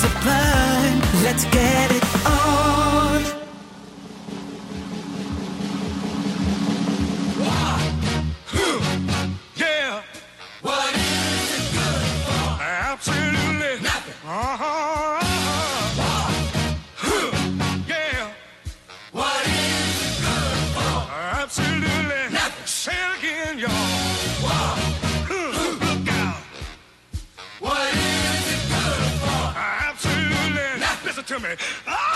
sublime. Let's get it. me. Ah!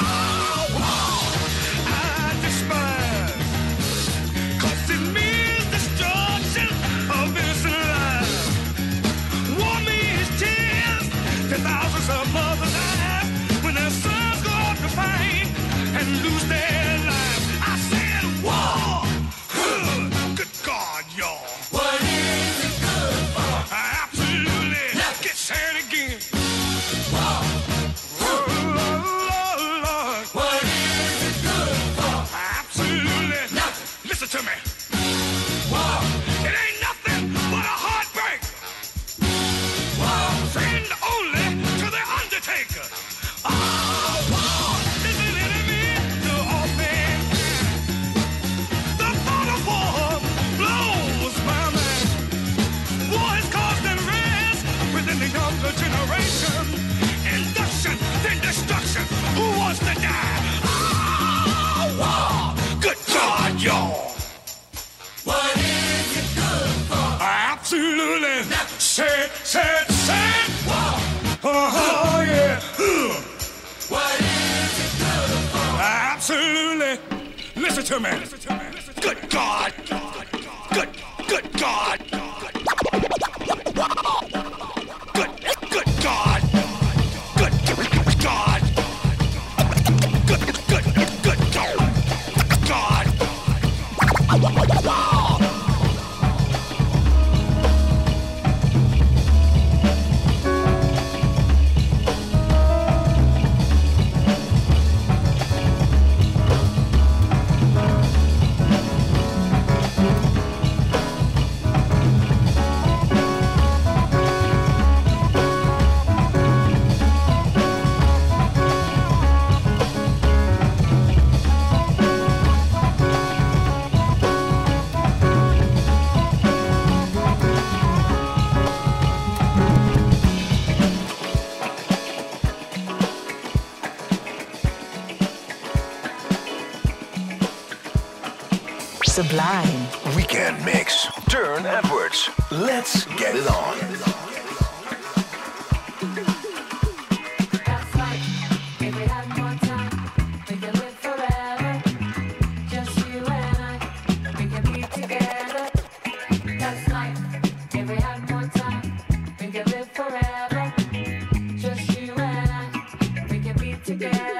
to me! Good God! together.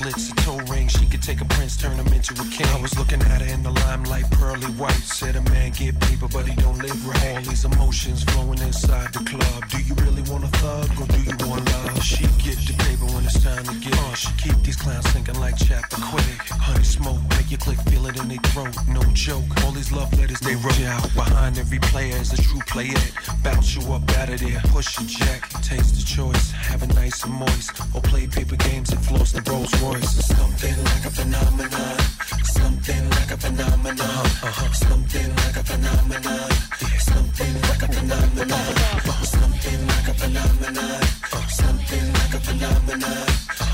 chocolates could take a prince, turn him into a king. I was looking at her in the limelight, pearly white. Said a man get paper, but he don't live right. All these emotions flowing inside the club. Do you really want a thug or do you want love? She get the paper when it's time to get on. She keep these clowns thinking like Chappaquiddick. Honey smoke, make you click, feel it in their throat. No joke. All these love letters they wrote out. Behind every player is a true player. Bounce you up out of there, push your jack, taste the choice, have it nice and moist, or play paper games and floss the Rolls Royce. Something like a Something like a phenomenon. Something like a phenomenon. Something like a phenomenon. Something like a phenomenon. Something like a phenomenon.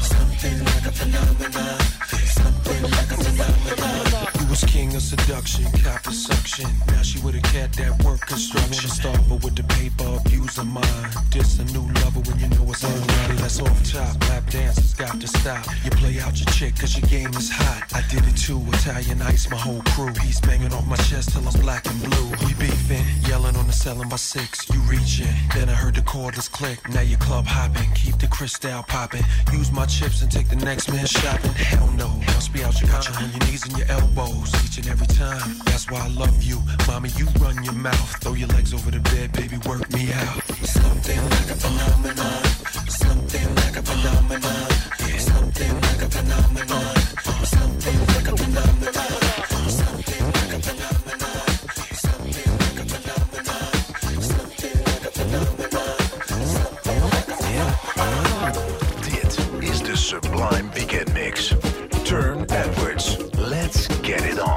Something like a phenomenon. Something like a phenomenon. Was king of seduction, copper suction. Now she with a cat that work construction. Wanna Start but with the paper, abuse of mine. This a new lover when you know it's unready. That's off top. Lap dances got to stop. You play out your chick cause your game is hot. I did it too. Italian ice, my whole crew. Piece banging off my chest till I'm black and blue. We beefing, yelling on the selling by six. You reaching, then I heard the cordless click. Now you club hopping, keep the crystal popping. Use my chips and take the next man shopping. Hell no, must be out your got you on your knees and your elbows each and every time. That's why I love you, mommy. You run your mouth, throw your legs over the bed, baby. Work me out. Something like a phenomenon. Something like a phenomenon. Something like a phenomenon. Something like a phenomenon. Something like a get it on.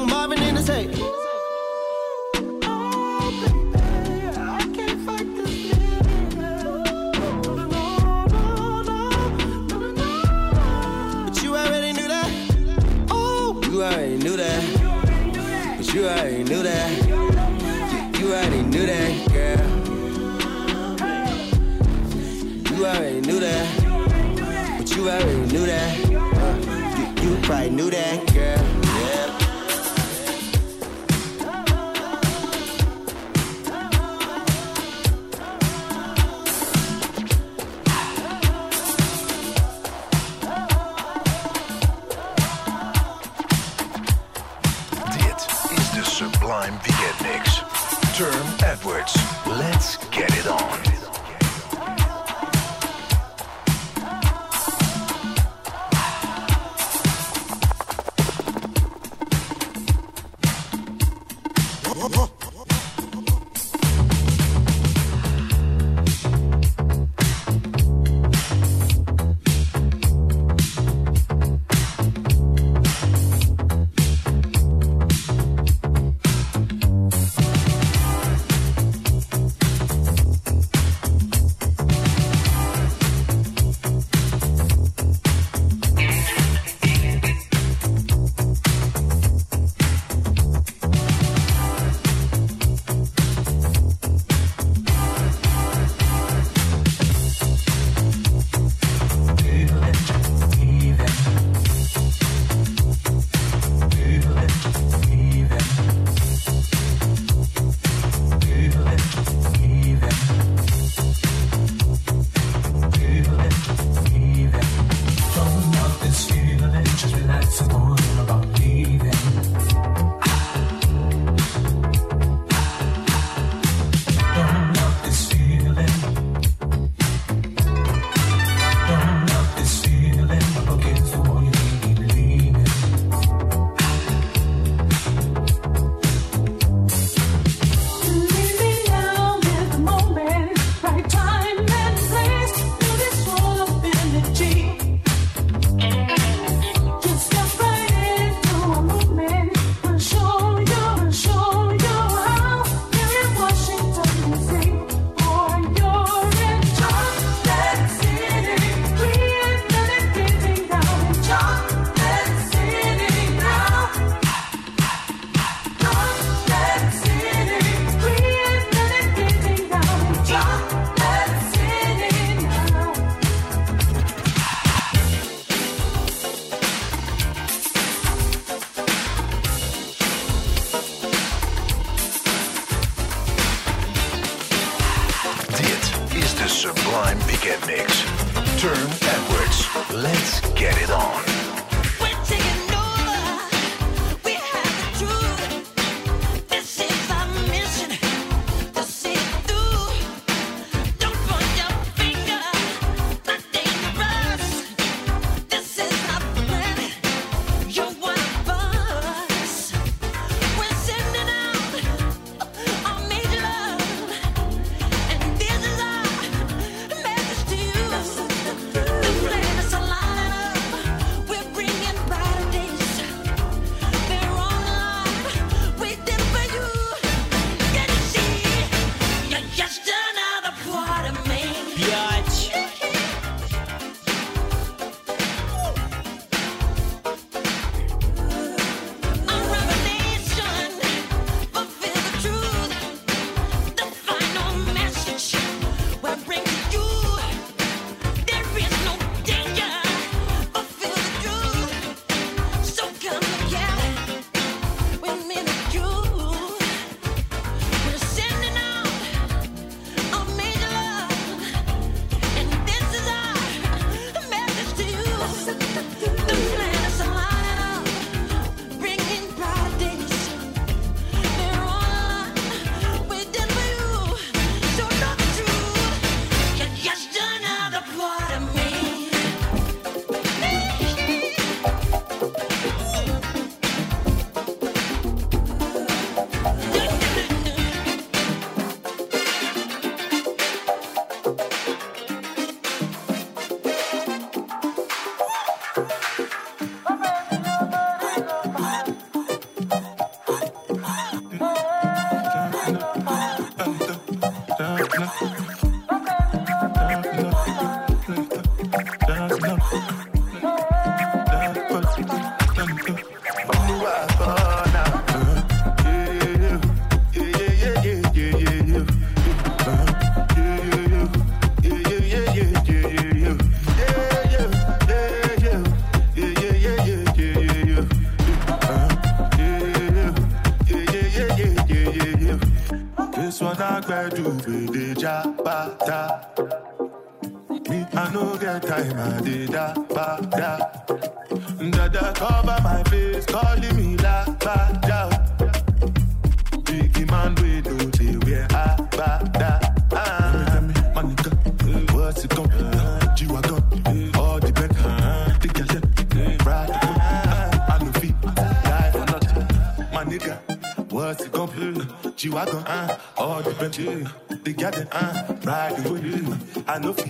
young Marvin in the safe. You already knew that. But you already knew that. You, already knew that, girl. You already knew that. But you already knew that. You, you probably knew that, girl. I do, baby. no fim.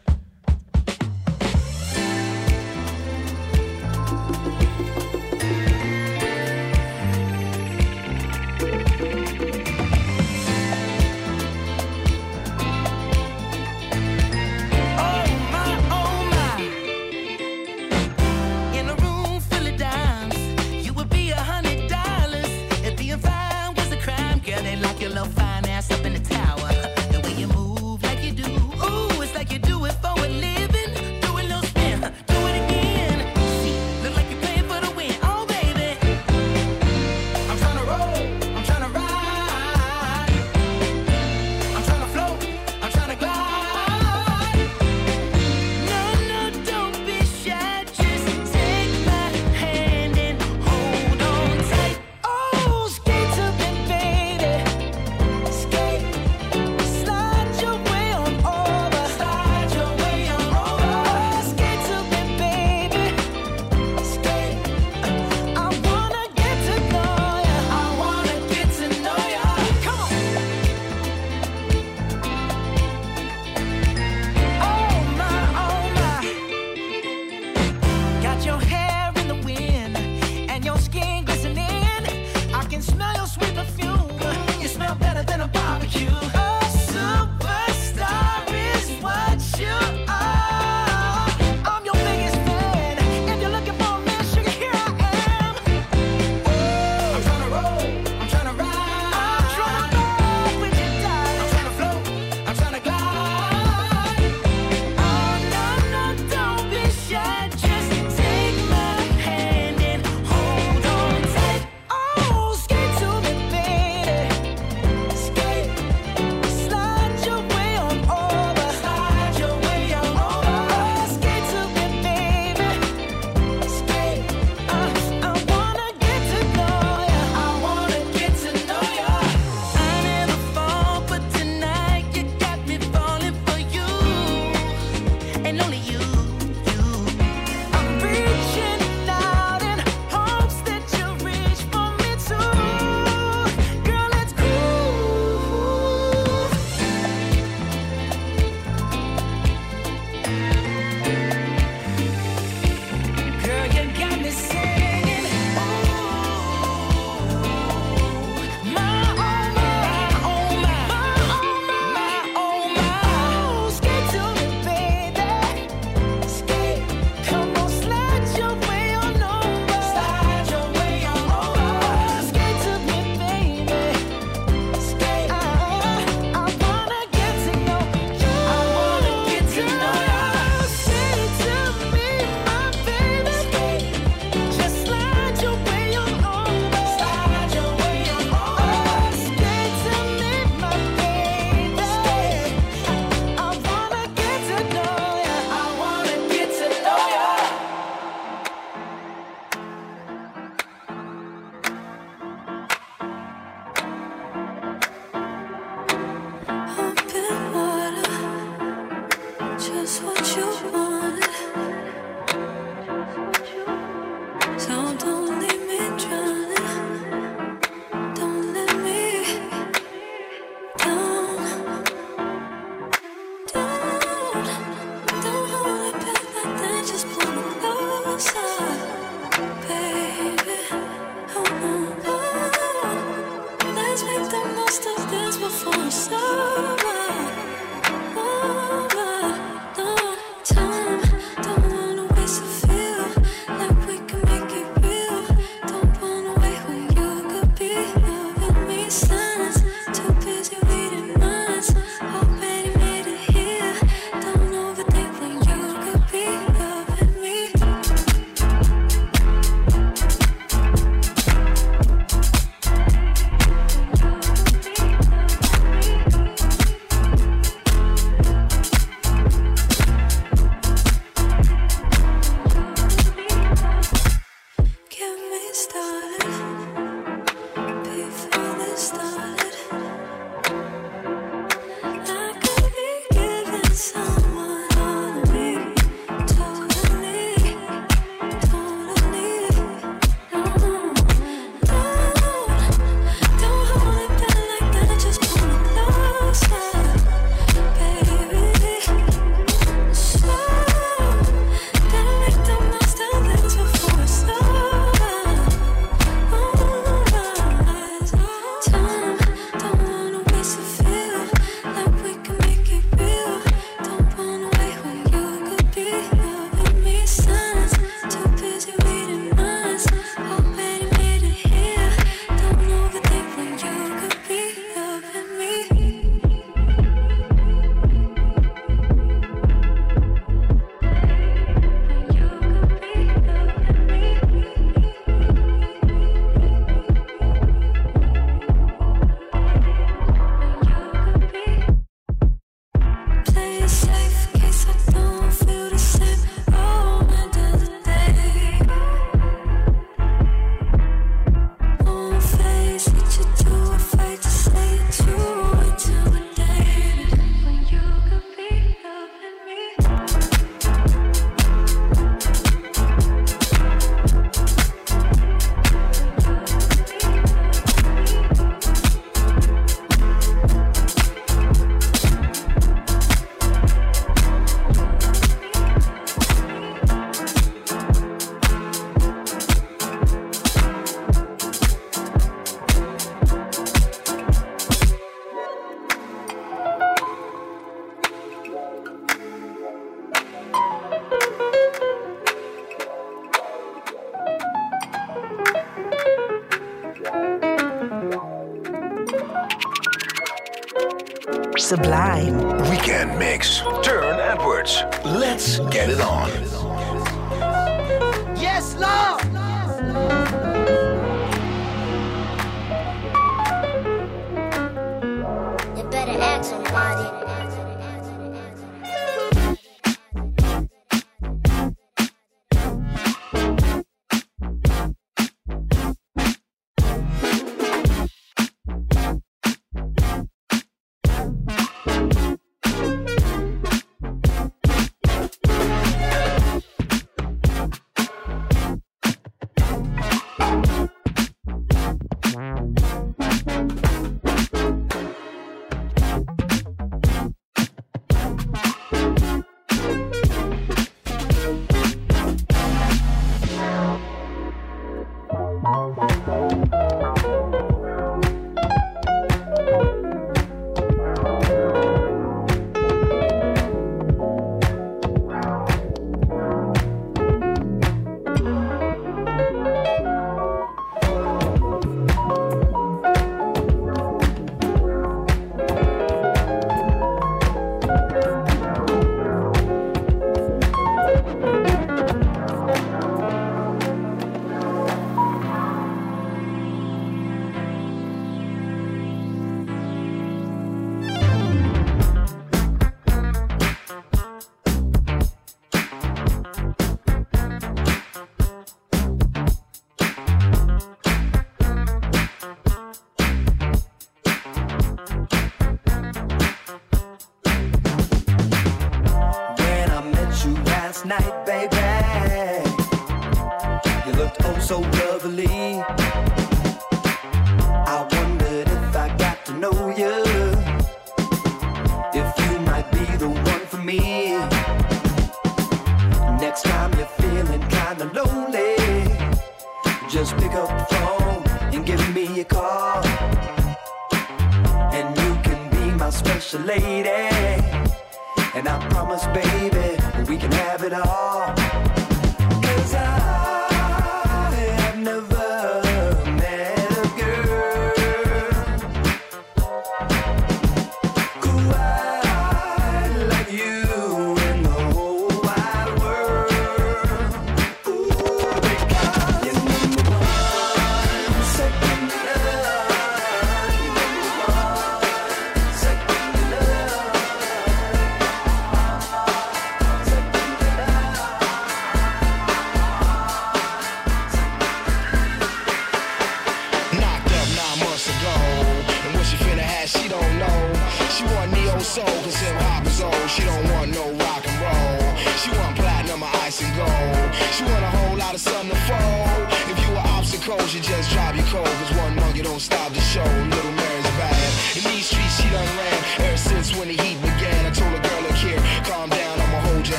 You just drop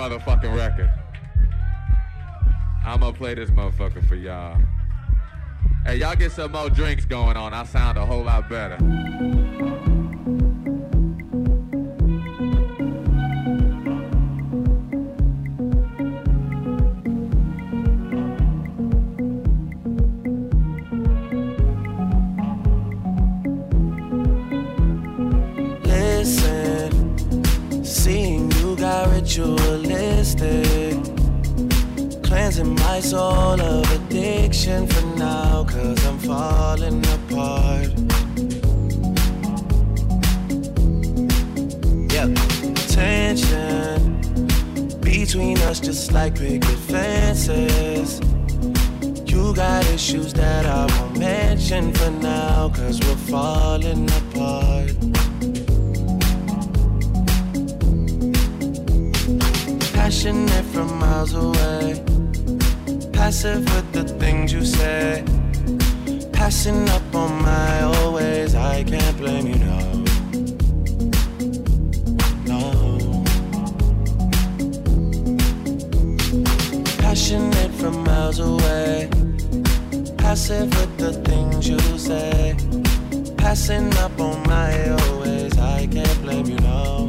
motherfucking record. I'ma play this motherfucker for y'all. Hey, y'all get some more drinks going on. I sound a whole lot better. Passionate from miles away. Passive with the things you say. Passing up on my always. I can't blame you, no. No. Passionate from miles away. Passive with the things you say. Passing up on my always. I can't blame you. No.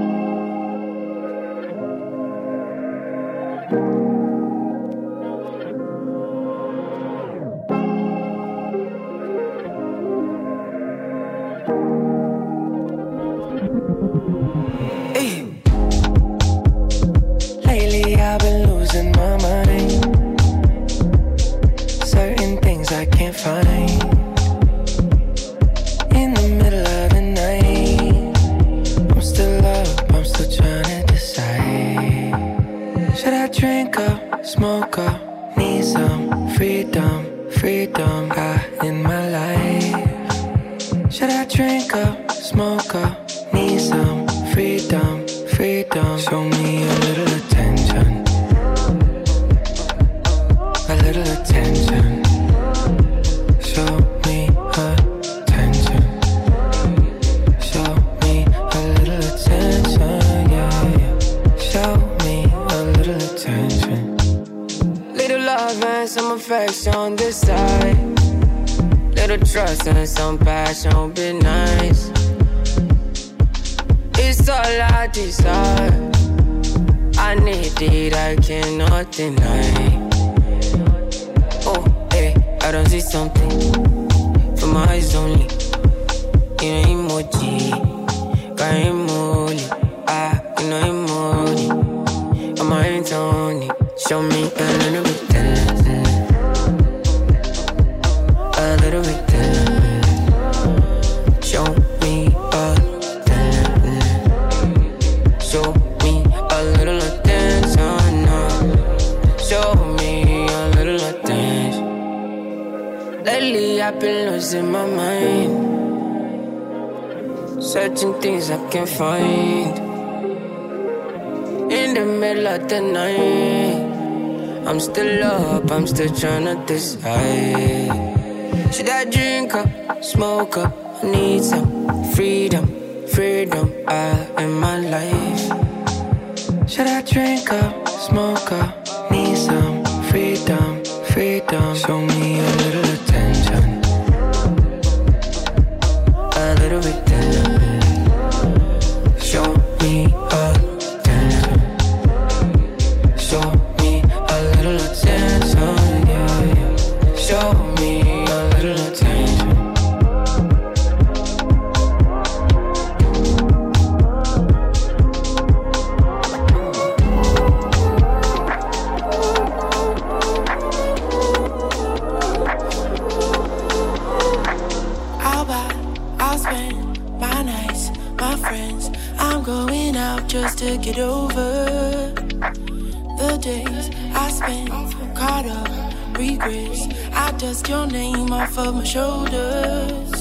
dust your name off of my shoulders.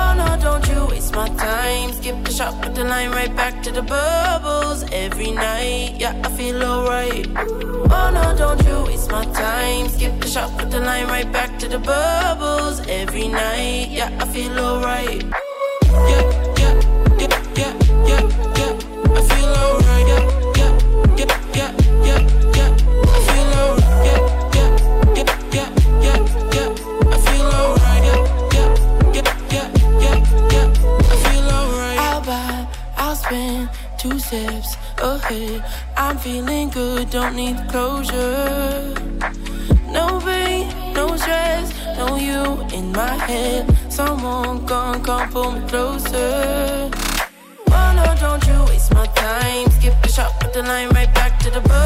Oh no, don't you waste my time. Skip the shot put the line right back to the bubbles every night. Yeah, I feel alright. Oh no, don't you waste my time. Skip the shot put the line right back to the bubbles every night. Yeah, I feel alright. feeling good, don't need closure. No pain, no stress, no you in my head. Someone gone, come pull me closer. Why no, don't you waste my time. Skip the shot, put the line right back to the book.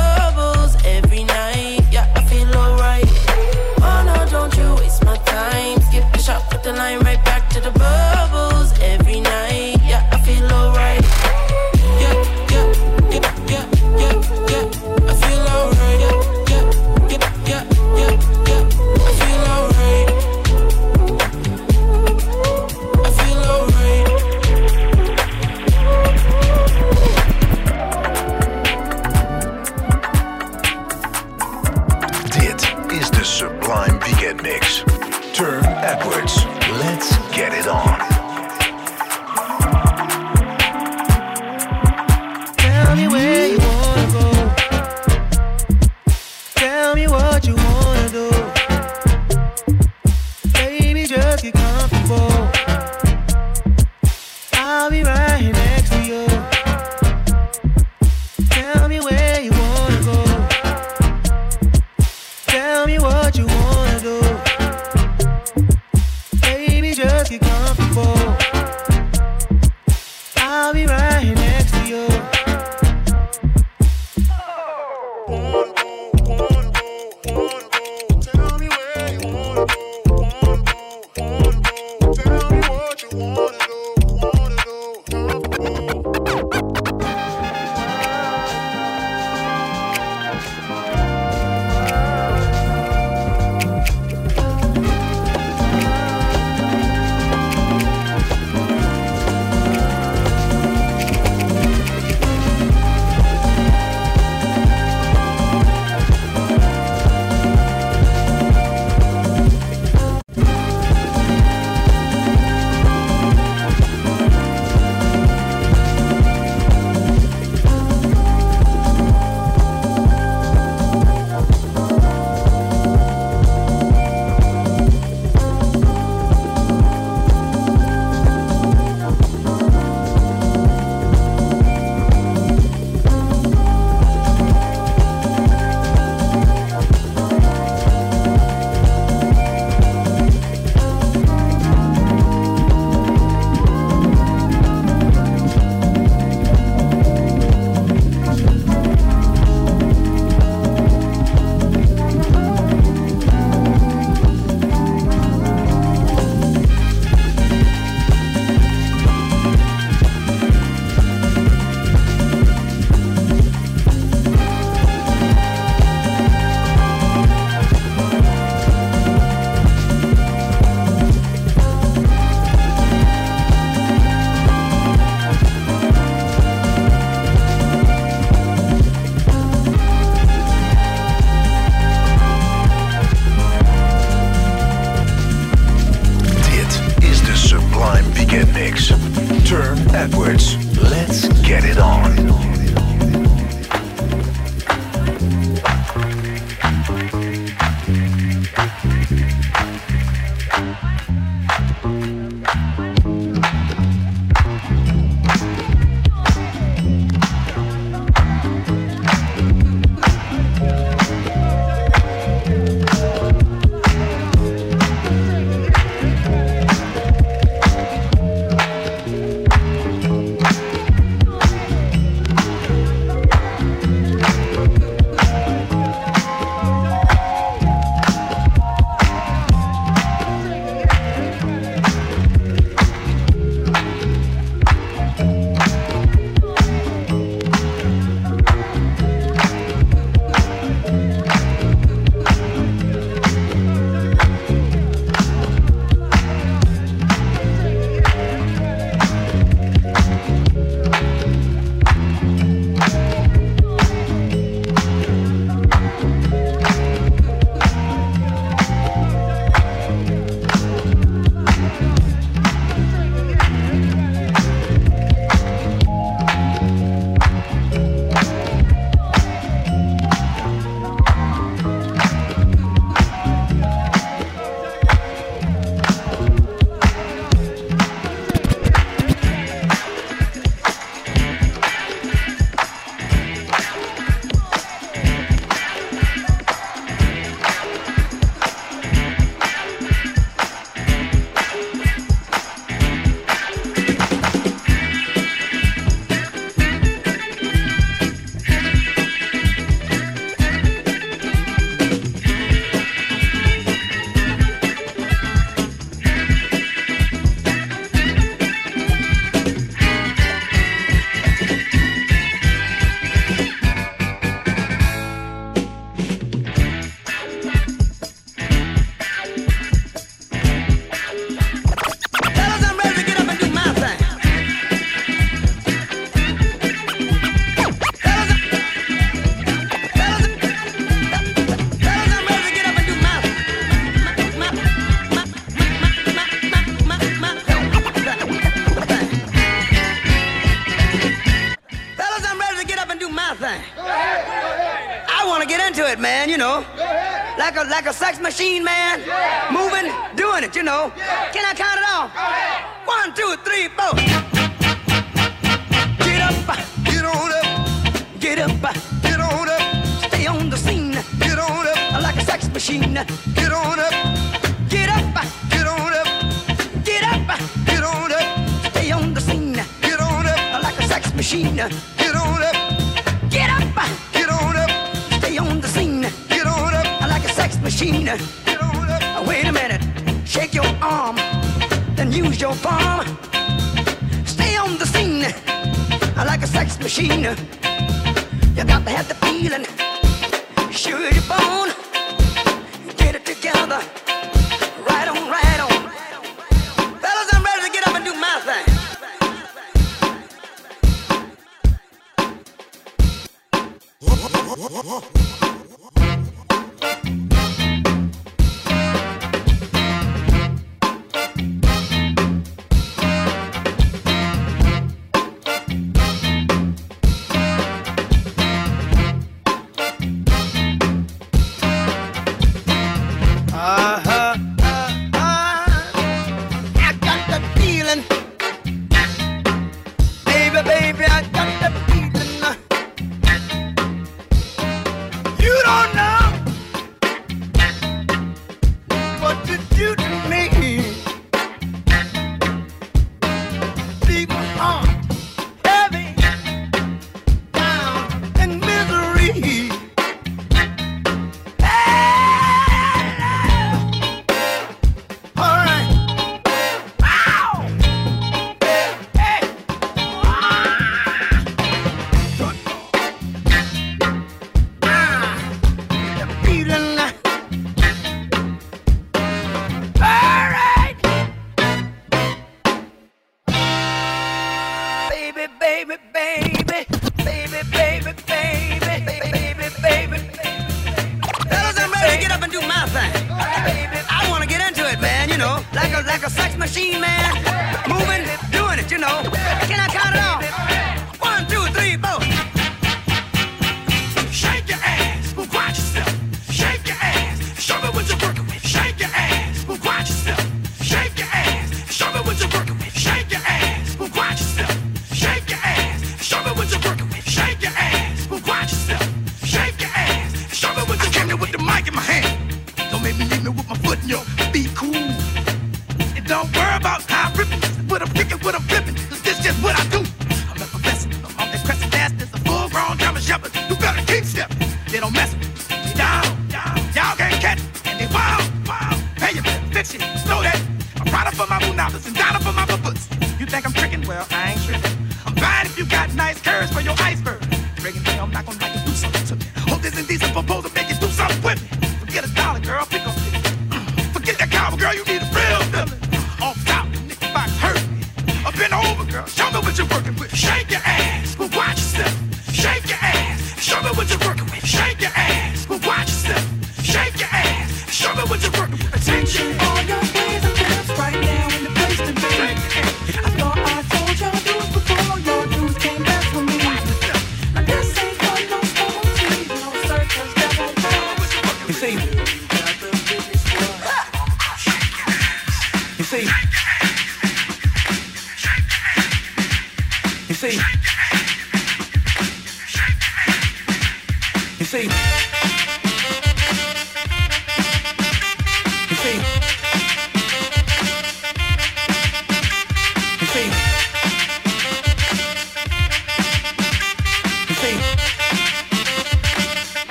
like a like a sex machine, man. Yeah. Moving, doing it, you know. Yeah. Can I count it off? Go ahead. One, two, three, four. Get up, get on up, get up, get on up. Stay on the scene, get on up like a sex machine. Get on up, get up, get on up, get up, get on up. Stay on the scene, get on up like a sex machine. machine. Wait a minute, shake your arm, then use your palm. Stay on the scene like a sex machine. You got to have the feeling. Sure, you're born.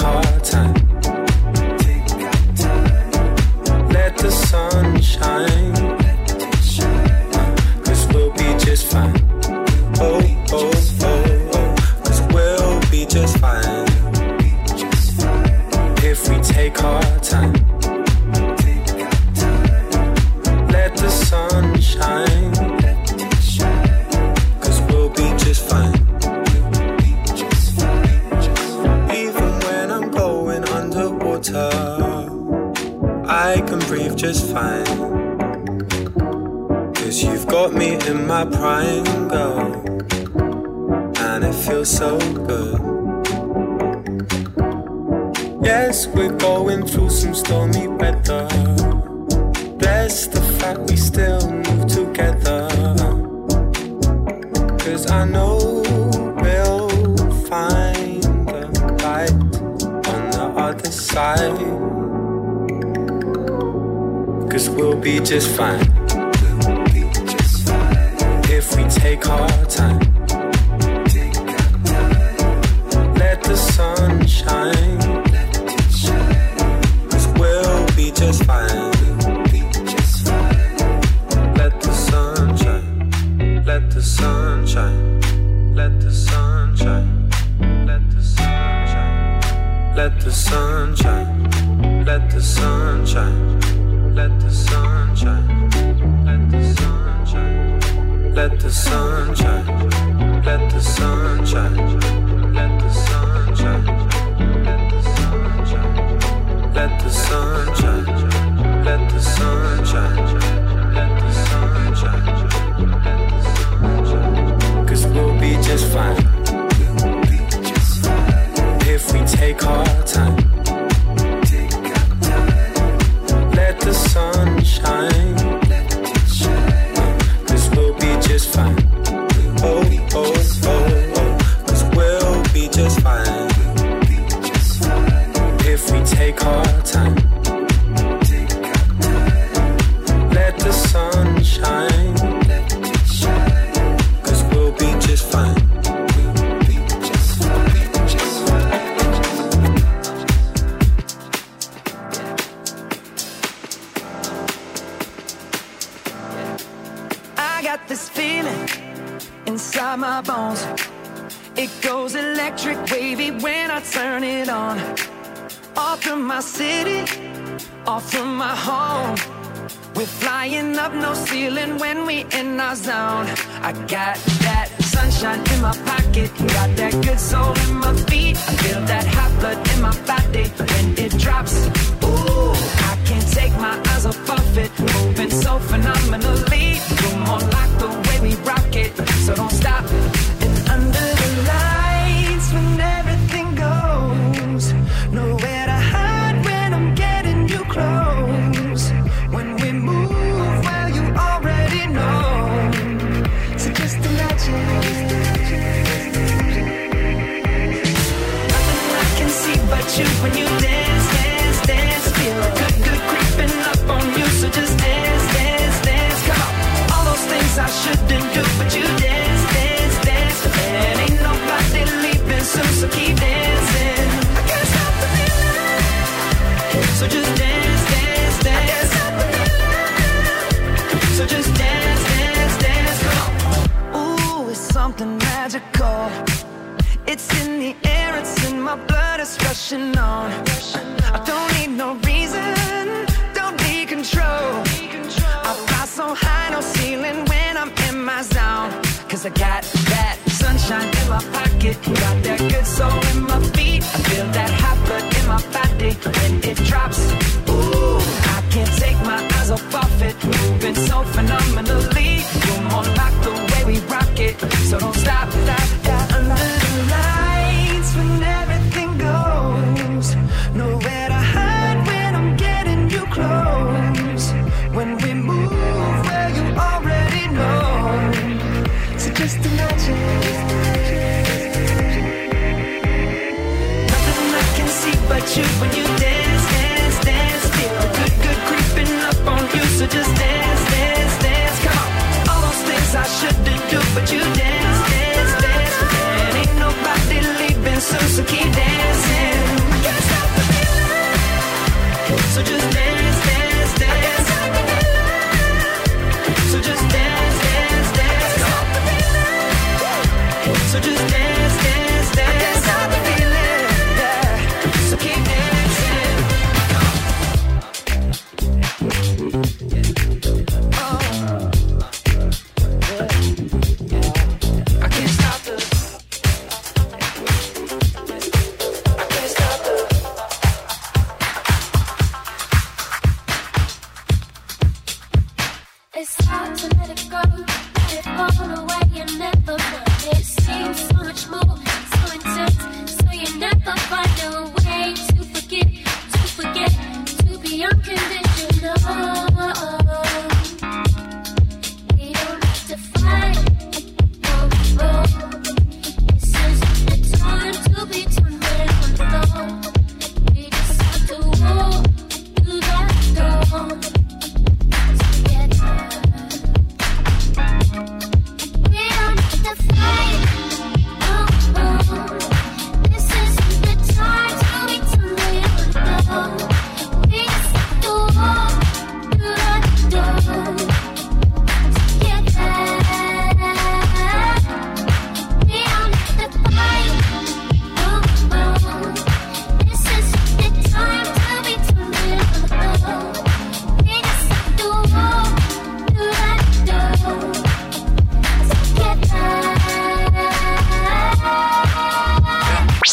Our time,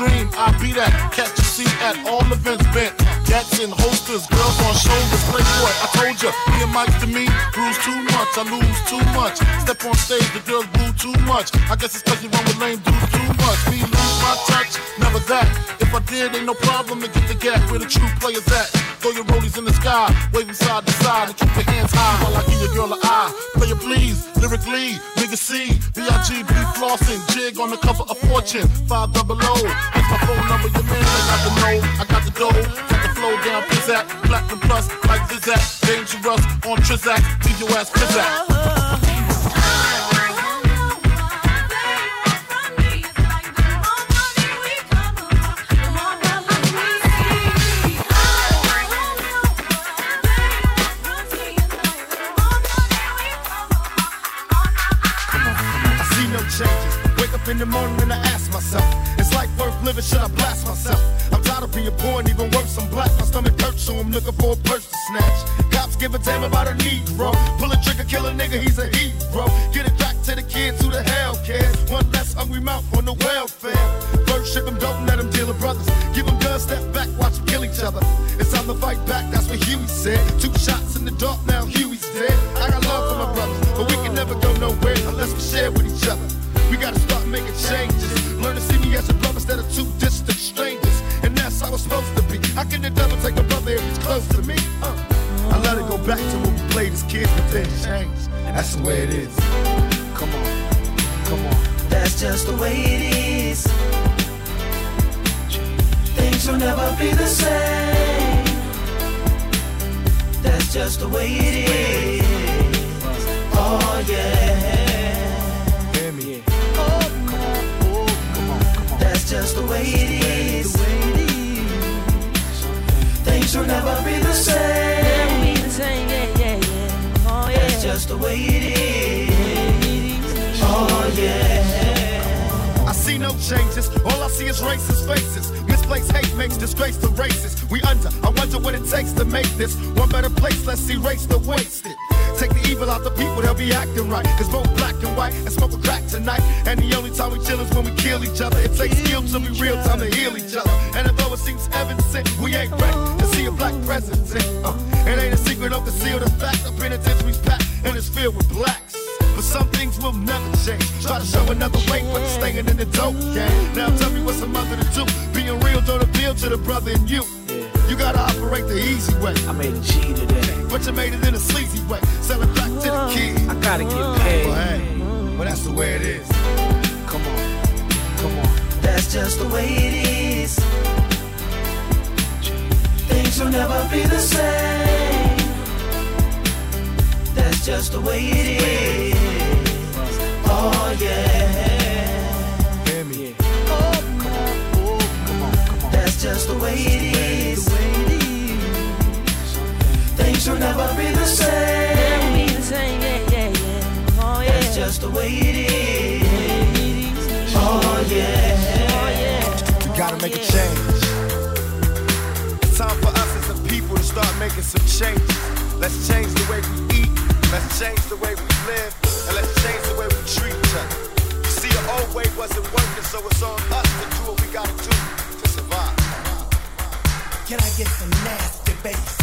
Dream. I be that. Catch a seat at all events bent. Gats in holsters, girls on shoulders. play Playboy, I told ya, me and Mike to me, bruise too much. I lose too much. Step on stage, the girls boo too much. I guess it's cause you run with lame dudes too much. Me lose my touch, never that. If I did, ain't no problem to get the gap where the true players at. Throw your rollies in the sky, waving side to side, and keep your hands high while I give your girl an eye. Play it please, lyrically, nigga C, B-I-G-B flossing, jig on the cover of Fortune, 5 double O. My phone number, your man, I got the know, I got the dough, got the flow down, pizzat, platinum plus, like Zizak, dangerous on Trizak, leave your ass pizzat. Seems evident, we ain't ready to see a black president. Uh, it ain't a secret, don't conceal the fact. The penitentiary's packed and it's filled with blacks. But some things will never change. Try to show another way, but you're staying in the dope game. Now tell me what's a mother to do. Being real don't appeal to the brother in you. You gotta operate the easy way. I made a G today. But you made it in a sleazy way. Sell it back to the kids. I gotta get paid. But hey, but that's the way it is. Come on, come on. That's just the way it is. Things will never be the same. That's just the way it is. Oh yeah. Hear me. Oh, come on. Oh, come on, come on. That's just the way it is. Things will never be the same. That's just the way it is. Oh yeah. We gotta make a change. Start making some changes. Let's change the way we eat. Let's change the way we live. And let's change the way we treat each other. You see, the old way wasn't working, so it's on us to do what we gotta do to survive. Can I get some nasty bass?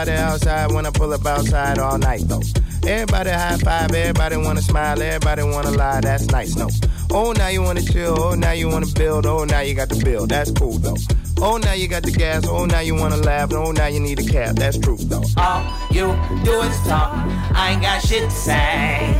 everybody outside wanna pull up outside all night though. Everybody high five, everybody wanna smile, everybody wanna lie, that's nice, no. Oh, now you wanna chill, oh, now you wanna build, oh, now you got the bill, that's cool though. Oh, now you got the gas. Oh, now you wanna laugh. Oh, now you need a cab. That's true though. All you do is talk. I ain't got shit to say.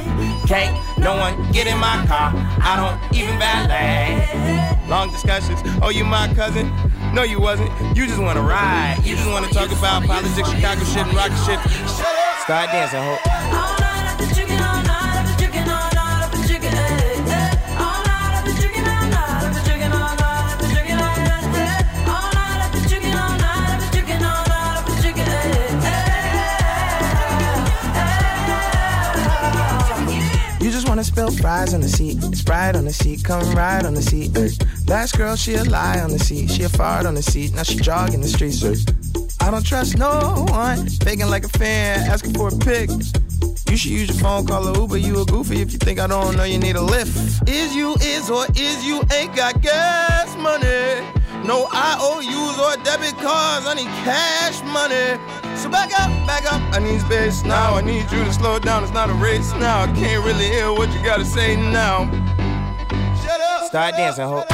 Can't no one get in my car. I don't even valet. Long discussions. Oh, you my cousin? No, you wasn't. You just wanna ride. You just wanna talk about politics, Chicago shit, and rock shit. Start dancing, ho. wanna spill fries on the seat ride on the seat, come ride on the seat. Ay. Last girl, she a lie on the seat, she a fart on the seat, now she jogging the streets. Ay. I don't trust no one, faking like a fan, asking for a pic. You should use your phone, call a Uber. You a goofy if you think I don't know you need a lift. Is you is or is you ain't got gas money? No IOUs or debit cards, I need cash money. So back up, back up. I need space now. I need you to slow down. It's not a race now. I can't really hear what you gotta say now. Shut up. Start shut dancing, up,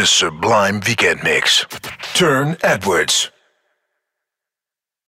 de Sublime Weekend Mix. Turne Edwards.